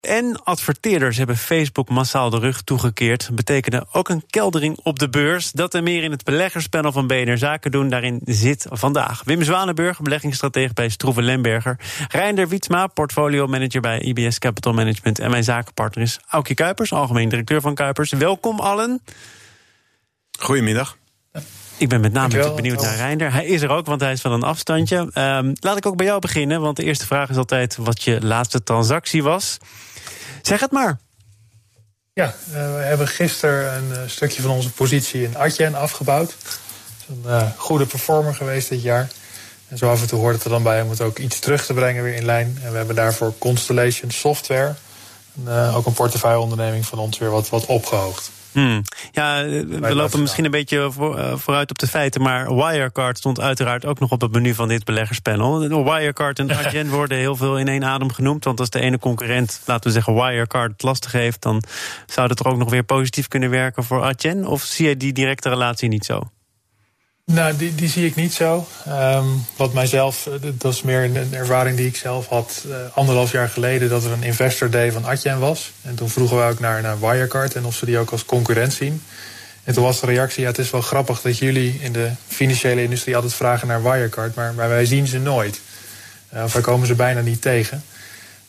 En adverteerders hebben Facebook massaal de rug toegekeerd. Betekende ook een keldering op de beurs. Dat en meer in het beleggerspanel van BNR Zaken doen. Daarin zit vandaag Wim Zwanenburg, beleggingsstratege bij Stroeven Lemberger. Reinder Wietsma, portfolio manager bij IBS Capital Management. En mijn zakenpartner is Aukje Kuipers, algemeen directeur van Kuipers. Welkom allen. Goedemiddag. Ik ben met name benieuwd naar Reinder. Hij is er ook, want hij is van een afstandje. Um, laat ik ook bij jou beginnen, want de eerste vraag is altijd wat je laatste transactie was. Zeg het maar. Ja, uh, we hebben gisteren een uh, stukje van onze positie in Adyen afgebouwd. Het is een uh, goede performer geweest dit jaar. En zo af en toe hoort het er dan bij om het ook iets terug te brengen weer in lijn. En we hebben daarvoor Constellation Software, ook een portefeuilleonderneming van ons, weer wat, wat opgehoogd. Hmm. Ja, we lopen misschien een beetje voor, vooruit op de feiten, maar Wirecard stond uiteraard ook nog op het menu van dit beleggerspanel. Wirecard en Adyen worden heel veel in één adem genoemd, want als de ene concurrent, laten we zeggen Wirecard, het lastig heeft, dan zou dat er ook nog weer positief kunnen werken voor Adyen. Of zie je die directe relatie niet zo? Nou, die, die zie ik niet zo. Um, wat mijzelf, dat is meer een ervaring die ik zelf had uh, anderhalf jaar geleden, dat er een investor day van Adyen was. En toen vroegen we ook naar, Wirecard en of ze die ook als concurrent zien. En toen was de reactie, ja, het is wel grappig dat jullie in de financiële industrie altijd vragen naar Wirecard, maar, wij zien ze nooit. Uh, of wij komen ze bijna niet tegen.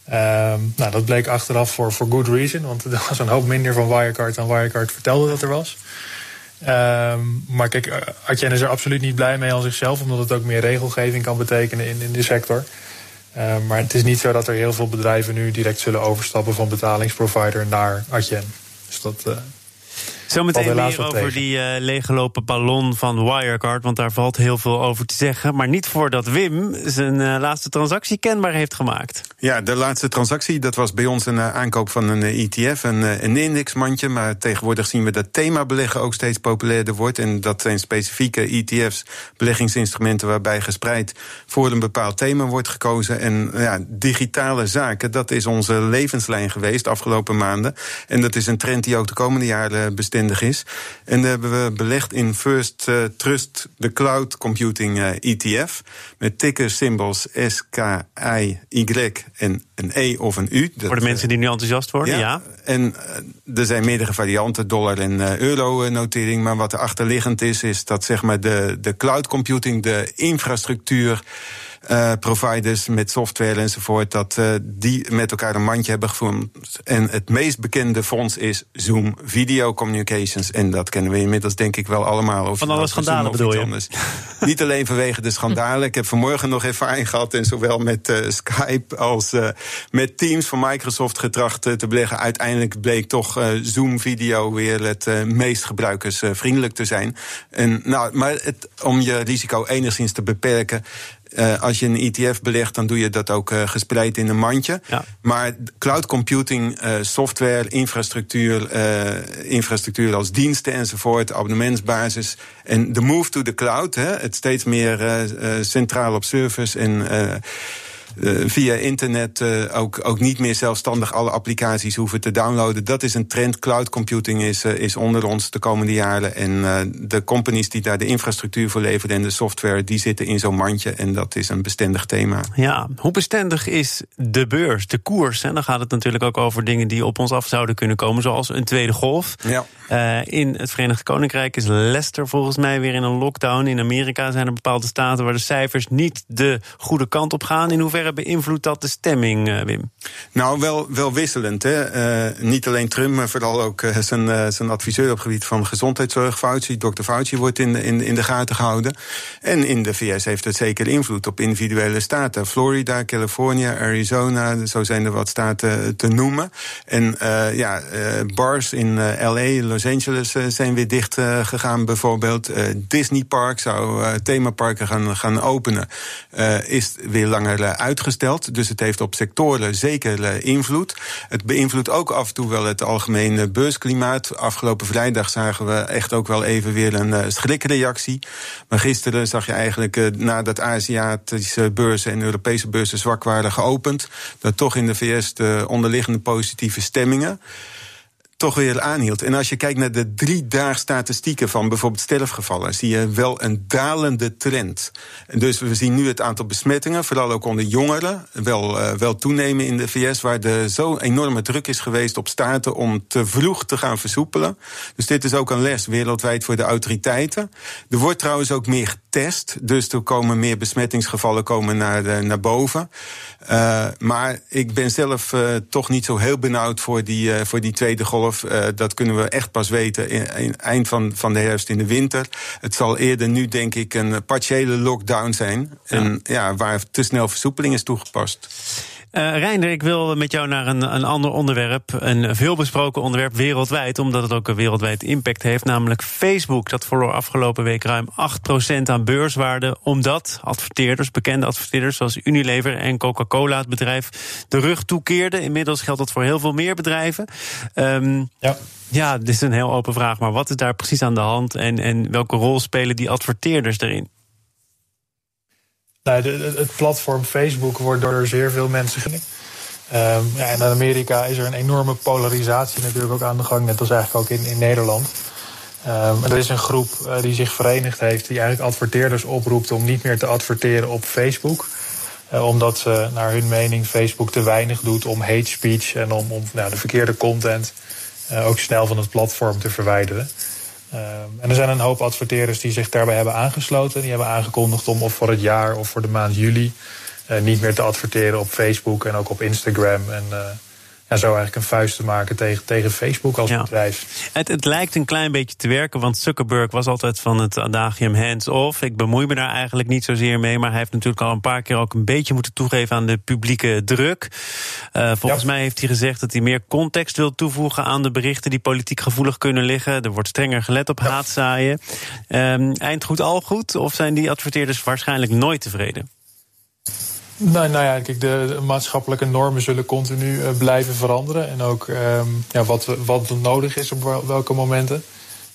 Um, nou, dat bleek achteraf voor good reason, want er was een hoop minder van Wirecard dan Wirecard vertelde dat er was. Um, maar kijk, Adyen is er absoluut niet blij mee aan zichzelf, omdat het ook meer regelgeving kan betekenen in, in de sector. Uh, maar het is niet zo dat er heel veel bedrijven nu direct zullen overstappen van betalingsprovider naar Adyen. Dus dat, uh, Zometeen meer over die uh, leeggelopen ballon van Wirecard, want daar valt heel veel over te zeggen. Maar niet voordat Wim zijn uh, laatste transactie kenbaar heeft gemaakt. Ja, de laatste transactie, dat was bij ons een uh, aankoop van een ETF, een, een indexmandje. Maar tegenwoordig zien we dat themabeleggen ook steeds populairder wordt. En dat zijn specifieke ETF's, beleggingsinstrumenten waarbij gespreid voor een bepaald thema wordt gekozen. En ja, digitale zaken, dat is onze levenslijn geweest de afgelopen maanden. En dat is een trend die ook de komende jaren is. En daar hebben we belegd in First uh, Trust, de Cloud Computing uh, ETF. Met ticker symbols S, K, I, Y en een E of een U. Dat, Voor de mensen die nu enthousiast worden, ja. ja. En uh, er zijn meerdere varianten, dollar- en euro-notering. Maar wat er achterliggend is, is dat zeg maar de, de cloud computing, de infrastructuur uh, providers met software enzovoort, dat uh, die met elkaar een mandje hebben gevonden. En het meest bekende fonds is Zoom Video Communications. En dat kennen we inmiddels denk ik wel allemaal. Of Van alle schandalen bedoel je? Anders. Niet alleen vanwege de schandalen. Ik heb vanmorgen nog ervaring gehad en zowel met uh, Skype als met Teams van Microsoft getracht te beleggen. Uiteindelijk bleek toch Zoom Video weer het meest gebruikersvriendelijk te zijn. En, nou, maar het, om je risico enigszins te beperken, uh, als je een ETF belegt, dan doe je dat ook uh, gespreid in een mandje. Ja. Maar cloud computing, uh, software, infrastructuur, infrastructuur als diensten enzovoort, abonnementsbasis. En de move to the cloud, hè, het steeds meer centraal op servers en uh, via internet uh, ook, ook niet meer zelfstandig alle applicaties hoeven te downloaden. Dat is een trend. Cloud computing is, uh, is onder ons de komende jaren. En de companies die daar de infrastructuur voor leveren en de software, die zitten in zo'n mandje. En dat is een bestendig thema. Ja, hoe bestendig is de beurs, de koers? En dan gaat het natuurlijk ook over dingen die op ons af zouden kunnen komen, zoals een tweede golf. Ja. in het Verenigd Koninkrijk is Leicester volgens mij weer in een lockdown. In Amerika zijn er bepaalde staten waar de cijfers niet de goede kant op gaan. In hoeverre beïnvloedt dat de stemming, uh, Wim? Nou, wel, wel wisselend. Hè? Uh, niet alleen Trump, maar vooral ook uh, zijn, zijn adviseur op het gebied van gezondheidszorg, Fauci. Dr. Fauci wordt in in, in de gaten gehouden. En in de VS heeft het zeker invloed op individuele staten. Florida, Californië, Arizona, zo zijn er wat staten te noemen. En ja, bars in LA, Los Angeles zijn weer dicht gegaan bijvoorbeeld. Disney Park zou themaparken gaan, gaan openen. is weer langer uit Dus het heeft op sectoren zeker invloed. Het beïnvloedt ook af en toe wel het algemene beursklimaat. Afgelopen vrijdag zagen we echt ook wel even weer een schrikreactie. Maar gisteren zag je eigenlijk nadat Aziatische beurzen en Europese beurzen zwak waren geopend, dat toch in de VS de onderliggende positieve stemmingen toch weer aanhield. En als je kijkt naar de drie dagen statistieken van bijvoorbeeld sterfgevallen, zie je wel een dalende trend. En dus we zien nu het aantal besmettingen, vooral ook onder jongeren, wel, uh, wel toenemen in de VS, waar er zo enorme druk is geweest op staten om te vroeg te gaan versoepelen. Dus dit is ook een les wereldwijd voor de autoriteiten. Er wordt trouwens ook meer getest, dus er komen meer besmettingsgevallen komen naar, uh, naar boven. Uh, maar ik ben zelf toch niet zo heel benauwd voor die, voor die tweede golf. Dat kunnen we echt pas weten in, in, eind van, van de herfst in de winter. Het zal eerder nu, denk ik, een partiële lockdown zijn. Ja. En ja, waar te snel versoepeling is toegepast. Uh, Reinder, ik wil met jou naar een, een ander onderwerp. Een veelbesproken onderwerp wereldwijd, omdat het ook een wereldwijd impact heeft. Namelijk Facebook. Dat verloor afgelopen week ruim 8% aan beurswaarde. Omdat adverteerders, bekende adverteerders zoals Unilever en Coca-Cola, het bedrijf, de rug toekeerden. Inmiddels geldt dat voor heel veel meer bedrijven. Um, ja. Ja, dit is een heel open vraag. Maar wat is daar precies aan de hand en, en welke rol spelen die adverteerders erin? Nou, het platform Facebook wordt door zeer veel mensen um, ja, en in Amerika is er een enorme polarisatie natuurlijk ook aan de gang, net als eigenlijk ook in, in Nederland. Um, er is een groep uh, die zich verenigd heeft, die eigenlijk adverteerders oproept om niet meer te adverteren op Facebook. Uh, omdat ze naar hun mening Facebook te weinig doet om hate speech en om, om nou, de verkeerde content uh, ook snel van het platform te verwijderen. Uh, en er zijn een hoop adverteerders die zich daarbij hebben aangesloten. Die hebben aangekondigd om of voor het jaar of voor de maand juli uh, niet meer te adverteren op Facebook en ook op Instagram. En uh, ja, zo eigenlijk een vuist te maken tegen, tegen Facebook als ja. bedrijf. Het, het lijkt een klein beetje te werken, want Zuckerberg was altijd van het adagium hands-off. Ik bemoei me daar eigenlijk niet zozeer mee, maar hij heeft natuurlijk al een paar keer ook een beetje moeten toegeven aan de publieke druk. Uh, volgens ja. mij heeft hij gezegd dat hij meer context wil toevoegen aan de berichten die politiek gevoelig kunnen liggen. Er wordt strenger gelet op ja. haatzaaien. Um, eind goed al goed, of zijn die adverteerders waarschijnlijk nooit tevreden? Nou, nou ja, kijk, de, maatschappelijke normen zullen continu uh, blijven veranderen. En ook um, ja, wat, wat nodig is op welke momenten.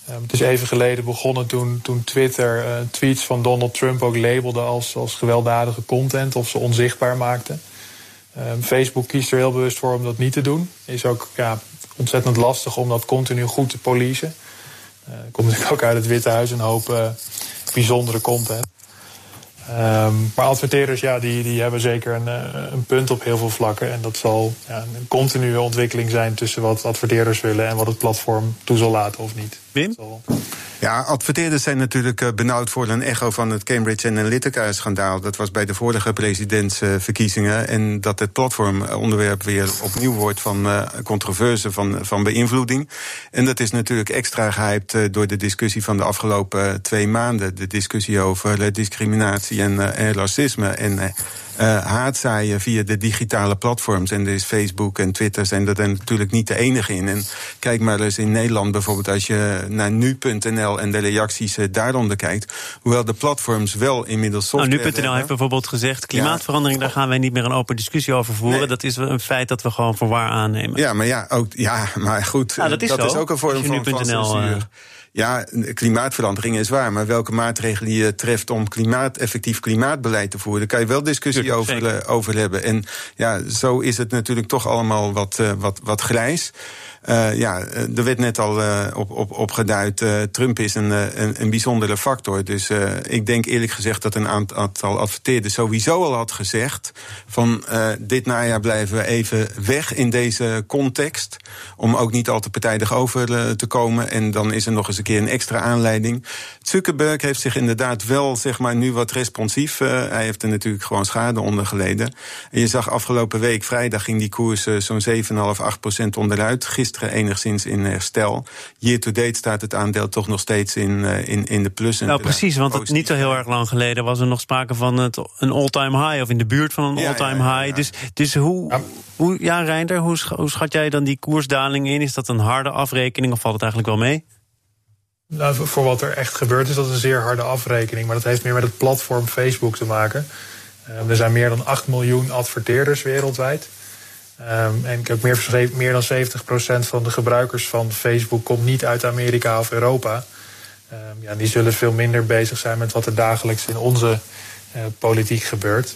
Um, het is even geleden begonnen toen, toen Twitter uh, tweets van Donald Trump ook labelde als, als gewelddadige content of ze onzichtbaar maakte. Um, Facebook kiest er heel bewust voor om dat niet te doen. Is ook ja, ontzettend lastig om dat continu goed te policen. Uh, komt natuurlijk ook uit het Witte Huis een hoop bijzondere content. Um, maar adverteerders, ja, die, die hebben zeker een, een, punt op heel veel vlakken. En dat zal ja, een continue ontwikkeling zijn tussen wat adverteerders willen en wat het platform toe zal laten of niet. Wim? Ja, adverteerders zijn natuurlijk benauwd voor een echo van het Cambridge Analytica-schandaal. Dat was bij de vorige presidentsverkiezingen. En dat het platformonderwerp weer opnieuw wordt van controverse, van, van beïnvloeding. En dat is natuurlijk extra gehyped door de discussie van de afgelopen twee maanden. De discussie over discriminatie en, en racisme. En uh, haatzaaien via de digitale platforms. En er is Facebook en Twitter zijn er natuurlijk niet de enige in. En kijk maar eens in Nederland bijvoorbeeld, als je naar nu.nl en de reacties uh, daaronder kijkt. Hoewel de platforms wel inmiddels software. Nou, nu.nl heeft bijvoorbeeld gezegd: klimaatverandering, ja. daar gaan wij niet meer een open discussie over voeren. Nee. Dat is een feit dat we gewoon voor waar aannemen. Ja, maar ja, ook, ja, maar goed, ja, dat, is, dat is, ook een vorm van, censuur. Ja, klimaatverandering is waar. Maar welke maatregelen je treft om klimaat, effectief klimaatbeleid te voeren, daar kan je wel discussie Tuurlijk, over, zeker. over hebben. En ja, zo is het natuurlijk toch allemaal wat, uh, wat, wat grijs. Uh, ja, er werd net al uh, op, op, op geduid. Uh, Trump is een, een, een bijzondere factor. Dus ik denk eerlijk gezegd dat een aantal adverteerders sowieso al had gezegd: van dit najaar blijven we even weg in deze context. Om ook niet al te partijdig over te komen. En dan is er nog eens een keer een extra aanleiding. Zuckerberg heeft zich inderdaad wel, zeg maar, nu wat responsief. hij heeft er natuurlijk gewoon schade onder geleden. En je zag afgelopen week, vrijdag, ging die koers zo'n 7,5, 8 procent onderuit. Gisteren enigszins in herstel. Year to date staat het aandeel toch nog steeds in, in, in de plus. Nou, precies, want het, niet zo heel erg lang geleden was er nog sprake van het, een all-time high, of in de buurt van een all-time ja, ja, high. Dus, dus hoe, ja. hoe, ja, Reinder, hoe, hoe schat jij dan die koersdaling in? Is dat een harde afrekening of valt het eigenlijk wel mee? Nou, voor wat er echt gebeurt is dat een zeer harde afrekening. Maar dat heeft meer met het platform Facebook te maken. er zijn meer dan 8 miljoen adverteerders wereldwijd. Um, en ik heb meer, meer dan 70% van de gebruikers van Facebook komt niet uit Amerika of Europa. Um, ja, die zullen veel minder bezig zijn met wat er dagelijks in onze uh, politiek gebeurt.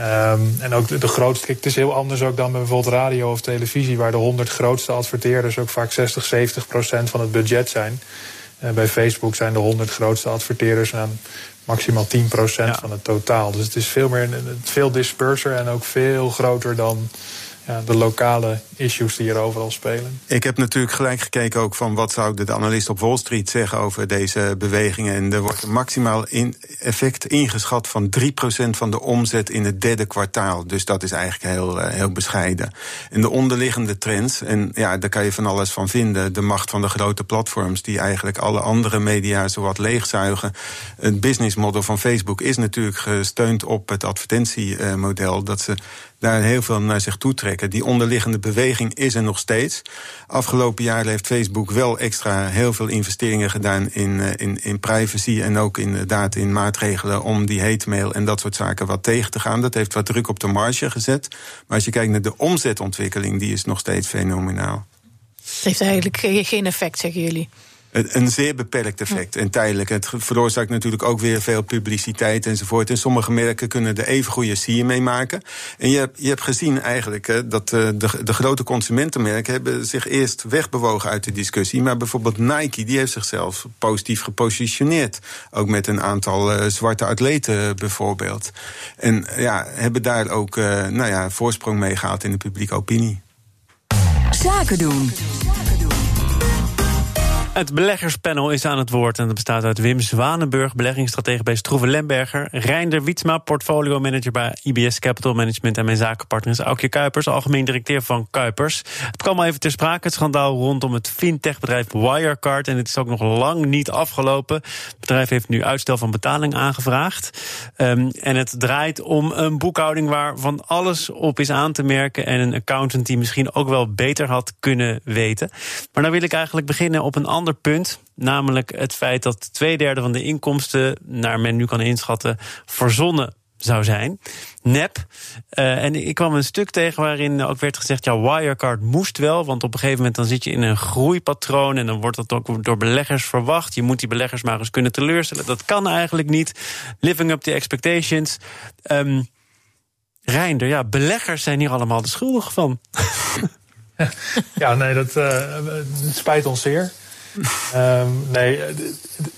Um, en ook de, de grootste, het is heel anders ook dan bij bijvoorbeeld radio of televisie, waar de 100 grootste adverteerders ook vaak 60, 70 procent van het budget zijn. Uh, bij Facebook zijn de 100 grootste adverteerders aan maximaal 10 procent van het totaal. Dus het is veel meer veel disperser en ook veel groter dan de lokale issues die er overal spelen. Ik heb natuurlijk gelijk gekeken ook van wat zou de analist op Wall Street zeggen over deze bewegingen. En er wordt een maximaal in effect ingeschat van 3% van de omzet in het derde kwartaal. Dus dat is eigenlijk heel, eh, heel bescheiden. En de onderliggende trends, en ja, daar kan je van alles van vinden. De macht van de grote platforms die eigenlijk alle andere media zowat leegzuigen. Het businessmodel van Facebook is natuurlijk gesteund op het advertentiemodel. Dat ze daar heel veel naar zich toe trekken. Die onderliggende beweging is er nog steeds. Afgelopen jaar heeft Facebook wel extra heel veel investeringen gedaan in, eh, in, in privacy en ook inderdaad in maatregelen om die hate mail en dat soort zaken wat tegen te gaan. Dat heeft wat druk op de marge gezet. Maar als je kijkt naar de omzetontwikkeling, die is nog steeds fenomenaal. Het heeft eigenlijk geen effect, zeggen jullie. Een zeer beperkt effect en tijdelijk. Het veroorzaakt natuurlijk ook weer veel publiciteit enzovoort. En sommige merken kunnen er even goede sier mee maken. En je hebt, je hebt gezien eigenlijk dat eh, de, de grote consumentenmerken hebben zich eerst wegbewogen uit de discussie. Maar bijvoorbeeld Nike, die heeft zichzelf positief gepositioneerd. Ook met een aantal uh, zwarte atleten bijvoorbeeld. En ja, hebben daar ook uh, nou ja, voorsprong mee gehad in de publieke opinie. Zaken doen. Het beleggerspanel is aan het woord en dat bestaat uit Wim Zwanenburg, beleggingsstratege bij Stroeve Lemberger, Reinder Wietsma, portfolio manager bij IBS Capital Management en mijn zakenpartner is Aukje Kuipers, algemeen directeur van Kuipers. Het kwam al even ter sprake, het schandaal rondom het fintechbedrijf Wirecard en het is ook nog lang niet afgelopen. Het bedrijf heeft nu uitstel van betaling aangevraagd um, en het draait om een boekhouding waar van alles op is aan te merken en een accountant die misschien ook wel beter had kunnen weten. Maar dan wil ik eigenlijk beginnen op een ander punt. Namelijk het feit dat twee derde van de inkomsten, naar men nu kan inschatten, verzonnen zou zijn. Nep. Uh, en ik kwam een stuk tegen waarin ook werd gezegd: ja, Wirecard moest wel. Want op een gegeven moment dan zit je in een groeipatroon. En dan wordt dat ook door beleggers verwacht. Je moet die beleggers maar eens kunnen teleurstellen. Dat kan eigenlijk niet. Living up to expectations. Um, Reinder, ja, beleggers zijn hier allemaal de schuldigen van. ja, nee, dat, uh, spijt ons zeer. Um, nee,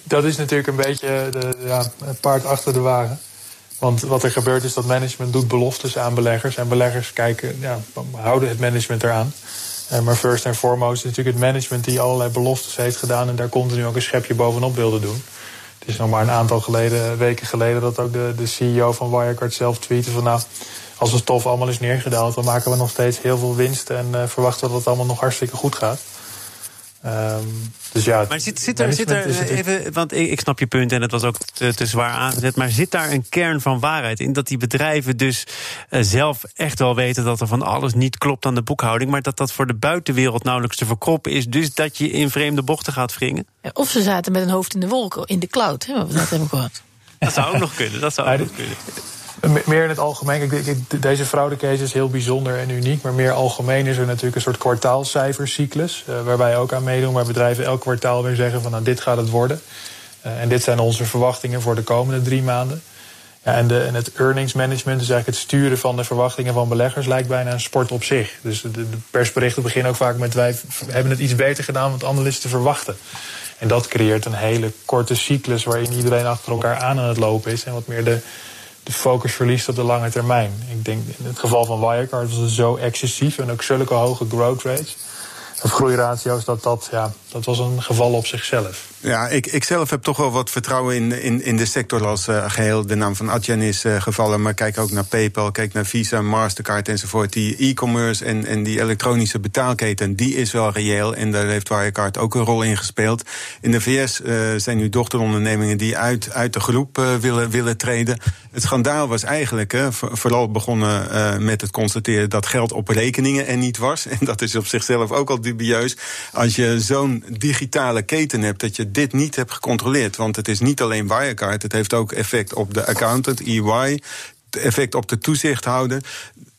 dat is natuurlijk een beetje de, ja, het paard achter de wagen. Want wat er gebeurt is dat management doet beloftes aan beleggers. En beleggers kijken, ja, houden het management eraan. Uh, maar first en foremost is natuurlijk het management die allerlei beloftes heeft gedaan. En daar continu ook een schepje bovenop wilde doen. Het is nog maar een aantal geleden, weken geleden dat ook de, de CEO van Wirecard zelf tweette van nou, als het stof allemaal is neergedaald, dan maken we nog steeds heel veel winst en verwachten dat het allemaal nog hartstikke goed gaat. Um, dus ja, maar zit, zit er, zit er even, want ik, ik, snap je punt en het was ook te, te, zwaar aangezet, maar zit daar een kern van waarheid in dat die bedrijven dus uh, zelf echt wel weten dat er van alles niet klopt aan de boekhouding, maar dat dat voor de buitenwereld nauwelijks te verkroppen is, dus dat je in vreemde bochten gaat wringen? Ja, of ze zaten met een hoofd in de wolken in de cloud, hè, wat we net hebben gehoord. Dat zou ook nog kunnen. Dat zou ook nog kunnen. Meer in het algemeen. Deze fraudecase is heel bijzonder en uniek. Maar meer algemeen is er natuurlijk een soort kwartaalcijfercyclus. Uh, waar wij ook aan meedoen. Waar bedrijven elk kwartaal weer zeggen van nou dit gaat het worden. Uh, en dit zijn onze verwachtingen voor de komende drie maanden. Ja, en, de, het earnings management, dus eigenlijk het sturen van de verwachtingen van beleggers, lijkt bijna een sport op zich. Dus de, de persberichten beginnen ook vaak met wij hebben het iets beter gedaan wat analisten verwachten. En dat creëert een hele korte cyclus waarin iedereen achter elkaar aan aan het lopen is. En wat meer de, de focus verliest op de lange termijn. Ik denk in het geval van Wirecard was het zo excessief en ook zulke hoge growth rates. Of groeiratio's, dat, dat, ja, dat was een geval op zichzelf. Ja, ik, ik zelf heb toch wel wat vertrouwen in, in, in de sector als uh, geheel. De naam van Adyen is uh, gevallen, maar kijk ook naar PayPal, kijk naar Visa, Mastercard enzovoort. Die e-commerce en, en die elektronische betaalketen, die is wel reëel. En daar heeft Wirecard ook een rol in gespeeld. In de VS uh, zijn nu dochterondernemingen die uit, uit de groep willen, willen treden. Het schandaal was eigenlijk vooral begonnen met het constateren dat geld op rekeningen er niet was. En dat is op zichzelf ook al dubieus. Als je zo'n digitale keten hebt, dat je dit niet hebt gecontroleerd. Want het is niet alleen Wirecard, het heeft ook effect op de accountant, EY effect op de toezichthouder.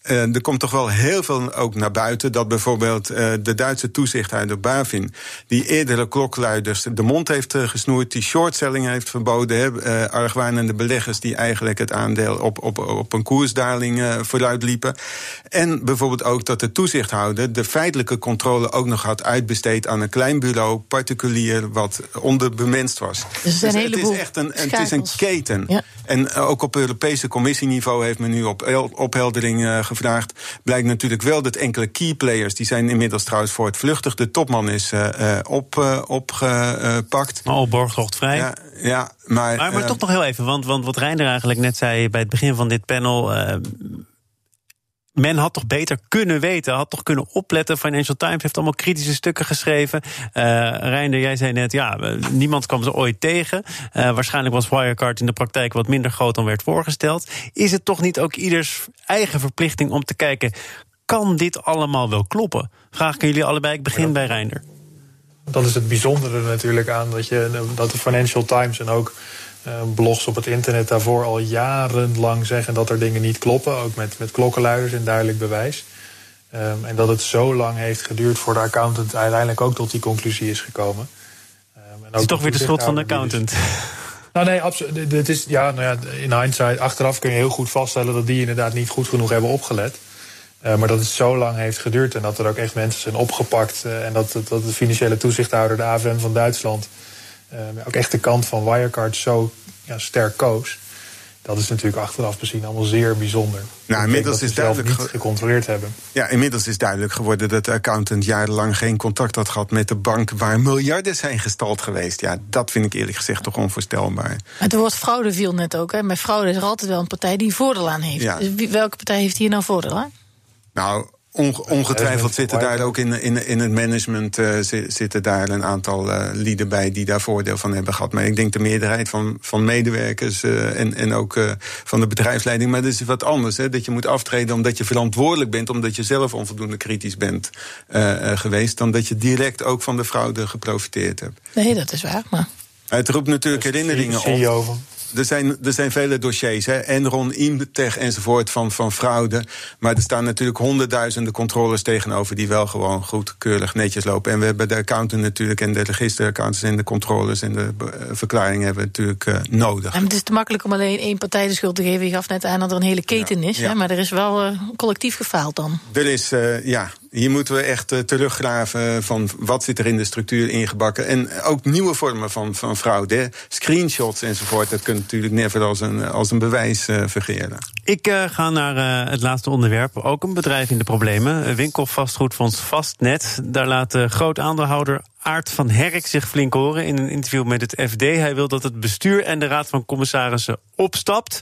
Uh, er komt toch wel heel veel ook naar buiten. Dat bijvoorbeeld uh, de Duitse toezichthouder Bavin... die eerdere klokluiders de mond heeft uh, gesnoerd... die shortselling heeft verboden. Uh, argwanende beleggers die eigenlijk het aandeel... op, op, op een koersdaling vooruit liepen. En bijvoorbeeld ook dat de toezichthouder... de feitelijke controle ook nog had uitbesteed... aan een klein bureau, particulier, wat onderbemenst was. Dus, dus het is echt een, het is een keten. Ja. En ook op Europese commissieniveau heeft men nu op opheldering gevraagd. Blijkt natuurlijk wel dat enkele key players, die zijn inmiddels trouwens voor het vluchtig. De topman is uh, op, uh, opgepakt. Op borgtocht vrij. Ja, ja maar, maar, maar toch nog heel even, want, want wat Reinder eigenlijk net zei bij het begin van dit panel men had toch beter kunnen weten, had toch kunnen opletten. Financial Times heeft allemaal kritische stukken geschreven. Uh, Reinder, jij zei net, ja, niemand kwam ze ooit tegen. Uh, waarschijnlijk was Wirecard in de praktijk wat minder groot dan werd voorgesteld. Is het toch niet ook ieders eigen verplichting om te kijken, kan dit allemaal wel kloppen? Vraag ik jullie allebei, ik begin bij Reinder. Dat is het bijzondere natuurlijk aan dat, je, dat de Financial Times en ook blogs op het internet daarvoor al jarenlang zeggen dat er dingen niet kloppen. Ook met, met klokkenluiders en duidelijk bewijs. Um, en dat het zo lang heeft geduurd voor de accountant uiteindelijk ook tot die conclusie is gekomen. Um, en ook het is toch weer de schuld van de accountant. Nou nee, absoluut. Dit is, ja, nou ja, in hindsight, achteraf kun je heel goed vaststellen dat die inderdaad niet goed genoeg hebben opgelet. Uh, maar dat het zo lang heeft geduurd en dat er ook echt mensen zijn opgepakt. Uh, en dat, dat de financiële toezichthouder, de AFM van Duitsland, ook echt de kant van Wirecard zo ja, sterk koos. Dat is natuurlijk achteraf bezien allemaal zeer bijzonder. Nou, inmiddels is duidelijk niet gecontroleerd hebben. Ja, inmiddels is duidelijk geworden dat de accountant jarenlang geen contact had gehad met de bank waar miljarden zijn gestald geweest. Ja, dat vind ik eerlijk gezegd toch onvoorstelbaar. Maar het woord fraude viel net ook. Hè. Met fraude is er altijd wel een partij die voordeel aan heeft. Ja. Dus welke partij heeft hier nou voordeel aan? Nou, ongetwijfeld zitten daar ook in, in, in het management uh, zitten daar een aantal uh, lieden bij die daar voordeel van hebben gehad. Maar ik denk de meerderheid van, van medewerkers uh, en, en ook van de bedrijfsleiding. Maar dat is wat anders. Hè, dat je moet aftreden omdat je verantwoordelijk bent, omdat je zelf onvoldoende kritisch bent geweest, dan dat je direct ook van de fraude geprofiteerd hebt. Nee, dat is waar. Maar... Het roept natuurlijk herinneringen op er zijn, er zijn vele dossiers, hè, Enron, Imtech enzovoort van, van fraude. Maar er staan natuurlijk honderdduizenden controles tegenover die wel gewoon goed, keurig, netjes lopen. En we hebben de accountant natuurlijk en de registeraccountants en de controles en de uh, verklaringen hebben we natuurlijk uh, nodig. En het is te makkelijk om alleen één partij de schuld te geven. Je gaf net aan dat er een hele keten is, Hè, maar er is wel uh, collectief gefaald dan. Er is, ja, hier moeten we echt uh, teruggraven van wat zit er in de structuur ingebakken. En ook nieuwe vormen van, van fraude. Screenshots enzovoort. Dat kunt natuurlijk never als een, als een bewijs uh, vergeren. Ik uh, ga naar het laatste onderwerp. Ook een bedrijf in de problemen. Winkelvastgoedfonds Vastnet. Daar laat groot aandeelhouder Aart van Herk zich flink horen in een interview met het FD. Hij wil dat het bestuur en de raad van commissarissen opstapt.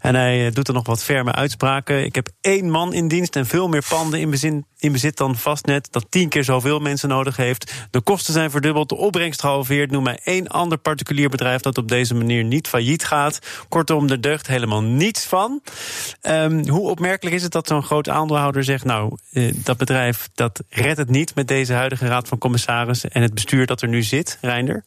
En hij eh, doet er nog wat ferme uitspraken. Ik heb één man in dienst en veel meer panden in bezit, in bezit dan vastnet. Dat tien keer zoveel mensen nodig heeft. De kosten zijn verdubbeld, de opbrengst gehalveerd. Noem mij één ander particulier bedrijf dat op deze manier niet failliet gaat. Kortom, er deugt helemaal niets van. Um, hoe opmerkelijk is het dat zo'n groot aandeelhouder zegt... nou, uh, dat bedrijf dat redt het niet met deze huidige raad van commissarissen... en het bestuur dat er nu zit, Reinder?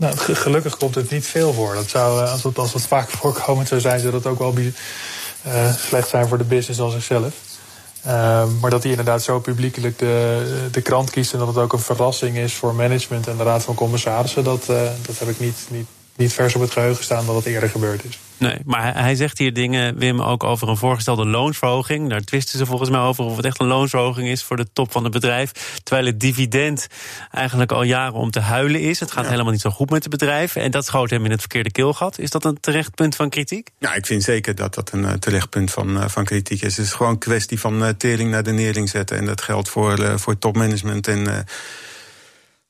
Nou, gelukkig komt het niet veel voor. Dat zou, eh, als, het, als vaak voorkomen zou zijn, zou dat ook wel uh, slecht zijn voor de business als zichzelf. Uh, maar dat hij inderdaad zo publiekelijk de, de krant kiest en dat het ook een verrassing is voor management en de raad van commissarissen, dat, uh, dat heb ik niet, niet, niet vers op het geheugen staan dat het eerder gebeurd is. Nee, maar hij zegt hier dingen, Wim, ook over een voorgestelde loonsverhoging. Daar twisten ze volgens mij over of het echt een loonsverhoging is voor de top van het bedrijf. Terwijl het dividend eigenlijk al jaren om te huilen is. Het gaat helemaal niet zo goed met het bedrijf. En dat schoot hem in het verkeerde keelgat. Is dat een terecht punt van kritiek? Ja, ik vind zeker dat dat een uh, terecht punt van, uh, van kritiek is. Het is gewoon een kwestie van uh, tering naar de neering zetten. En dat geldt voor, voor topmanagement en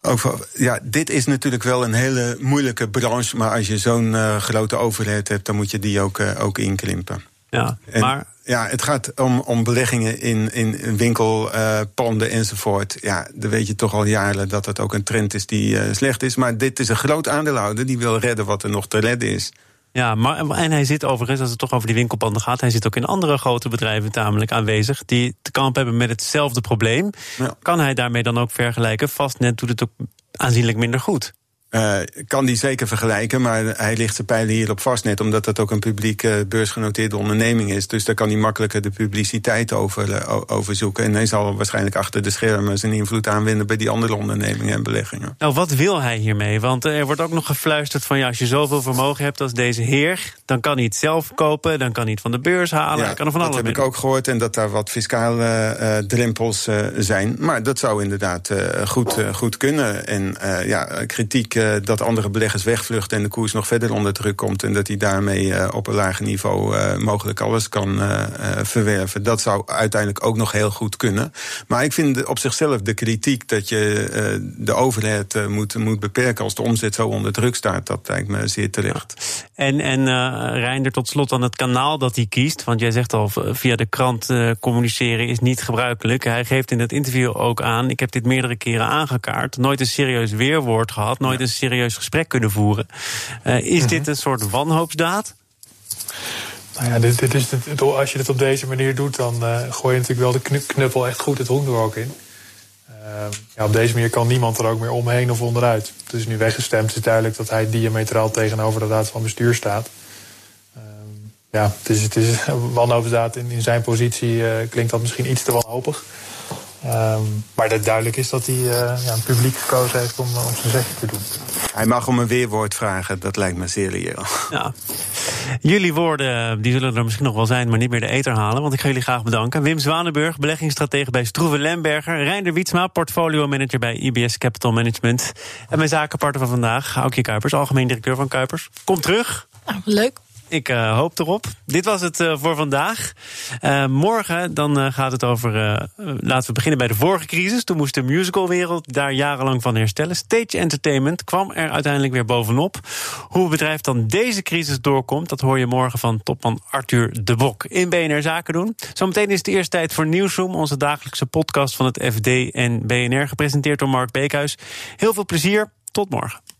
over, ja, dit is natuurlijk wel een hele moeilijke branche. Maar als je zo'n uh, grote overheid hebt, dan moet je die ook, uh, ook inkrimpen. Ja, en, maar... Ja, het gaat om, om beleggingen in, in winkelpanden uh, enzovoort. Ja, dan weet je toch al jaren dat het ook een trend is die slecht is. Maar dit is een groot aandeelhouder die wil redden wat er nog te redden is. Ja, maar, en hij zit overigens, als het toch over die winkelpanden gaat, hij zit ook in andere grote bedrijven tamelijk aanwezig die te kamp hebben met hetzelfde probleem. Kan hij daarmee dan ook vergelijken? Vastnet doet het ook aanzienlijk minder goed. Uh, kan die zeker vergelijken, maar hij ligt zijn pijlen hierop vast net, omdat dat ook een publiek uh, beursgenoteerde onderneming is. Dus daar kan hij makkelijker de publiciteit over, uh, over zoeken. En hij zal waarschijnlijk achter de schermen zijn invloed aanwenden bij die andere ondernemingen en beleggingen. Nou, wat wil hij hiermee? Want er wordt ook nog gefluisterd van ja, als je zoveel vermogen hebt als deze heer, dan kan hij het zelf kopen, dan kan hij het van de beurs halen. Ja, kan er van dat heb ik ook gehoord en dat daar wat fiscale drempels zijn. Maar dat zou inderdaad goed, goed kunnen. En ja, kritiek uh, dat andere beleggers wegvluchten en de koers nog verder onder druk komt. En dat hij daarmee uh, op een lager niveau uh, mogelijk alles kan verwerven. Dat zou uiteindelijk ook nog heel goed kunnen. Maar ik vind op zichzelf de kritiek dat je de overheid moet, moet beperken als de omzet zo onder druk staat, dat lijkt me zeer terecht. En, en Reinder, tot slot aan het kanaal dat hij kiest. Want jij zegt al, via de krant communiceren is niet gebruikelijk. Hij geeft in het interview ook aan, ik heb dit meerdere keren aangekaart. Nooit een serieus weerwoord gehad, nooit een serieus gesprek kunnen voeren. Uh, is mm -hmm. dit een soort wanhoopsdaad? Nou ja, dit, dit is het, als je dit op deze manier doet, dan uh, gooi je natuurlijk wel de knuppel echt goed het ook in. Uh, ja, op deze manier kan niemand er ook meer omheen of onderuit. Het is nu weggestemd, het is duidelijk dat hij diametraal tegenover de raad van bestuur staat. Uh, ja, het is, het is wanhoopsdaad in, in zijn positie klinkt dat misschien iets te wanhopig. Um, maar dat duidelijk is dat hij uh, ja, een publiek gekozen heeft om, om zijn zegje te doen. Hij mag om een weerwoord vragen, dat lijkt me zeer reëel. Ja. Jullie woorden die zullen er misschien nog wel zijn, maar niet meer de eter halen. Want ik ga jullie graag bedanken. Wim Zwanenburg, beleggingsstratege bij Stroeve Lemberger. Reinder Wietsma, portfolio manager bij IBS Capital Management. En mijn zakenpartner van vandaag, Aukje Kuipers, algemeen directeur van Kuipers. Kom terug. Nou, leuk. Ik uh, hoop erop. Dit was het uh, voor vandaag. Uh, morgen dan gaat het over. laten we beginnen bij de vorige crisis. Toen moest de musicalwereld daar jarenlang van herstellen. Stage Entertainment kwam er uiteindelijk weer bovenop. Hoe het bedrijf dan deze crisis doorkomt, dat hoor je morgen van topman Arthur de Bok in BNR Zaken doen. Zometeen is het eerst tijd voor Nieuwsroom, onze dagelijkse podcast van het FD en BNR, gepresenteerd door Mark Beekhuis. Heel veel plezier. Tot morgen.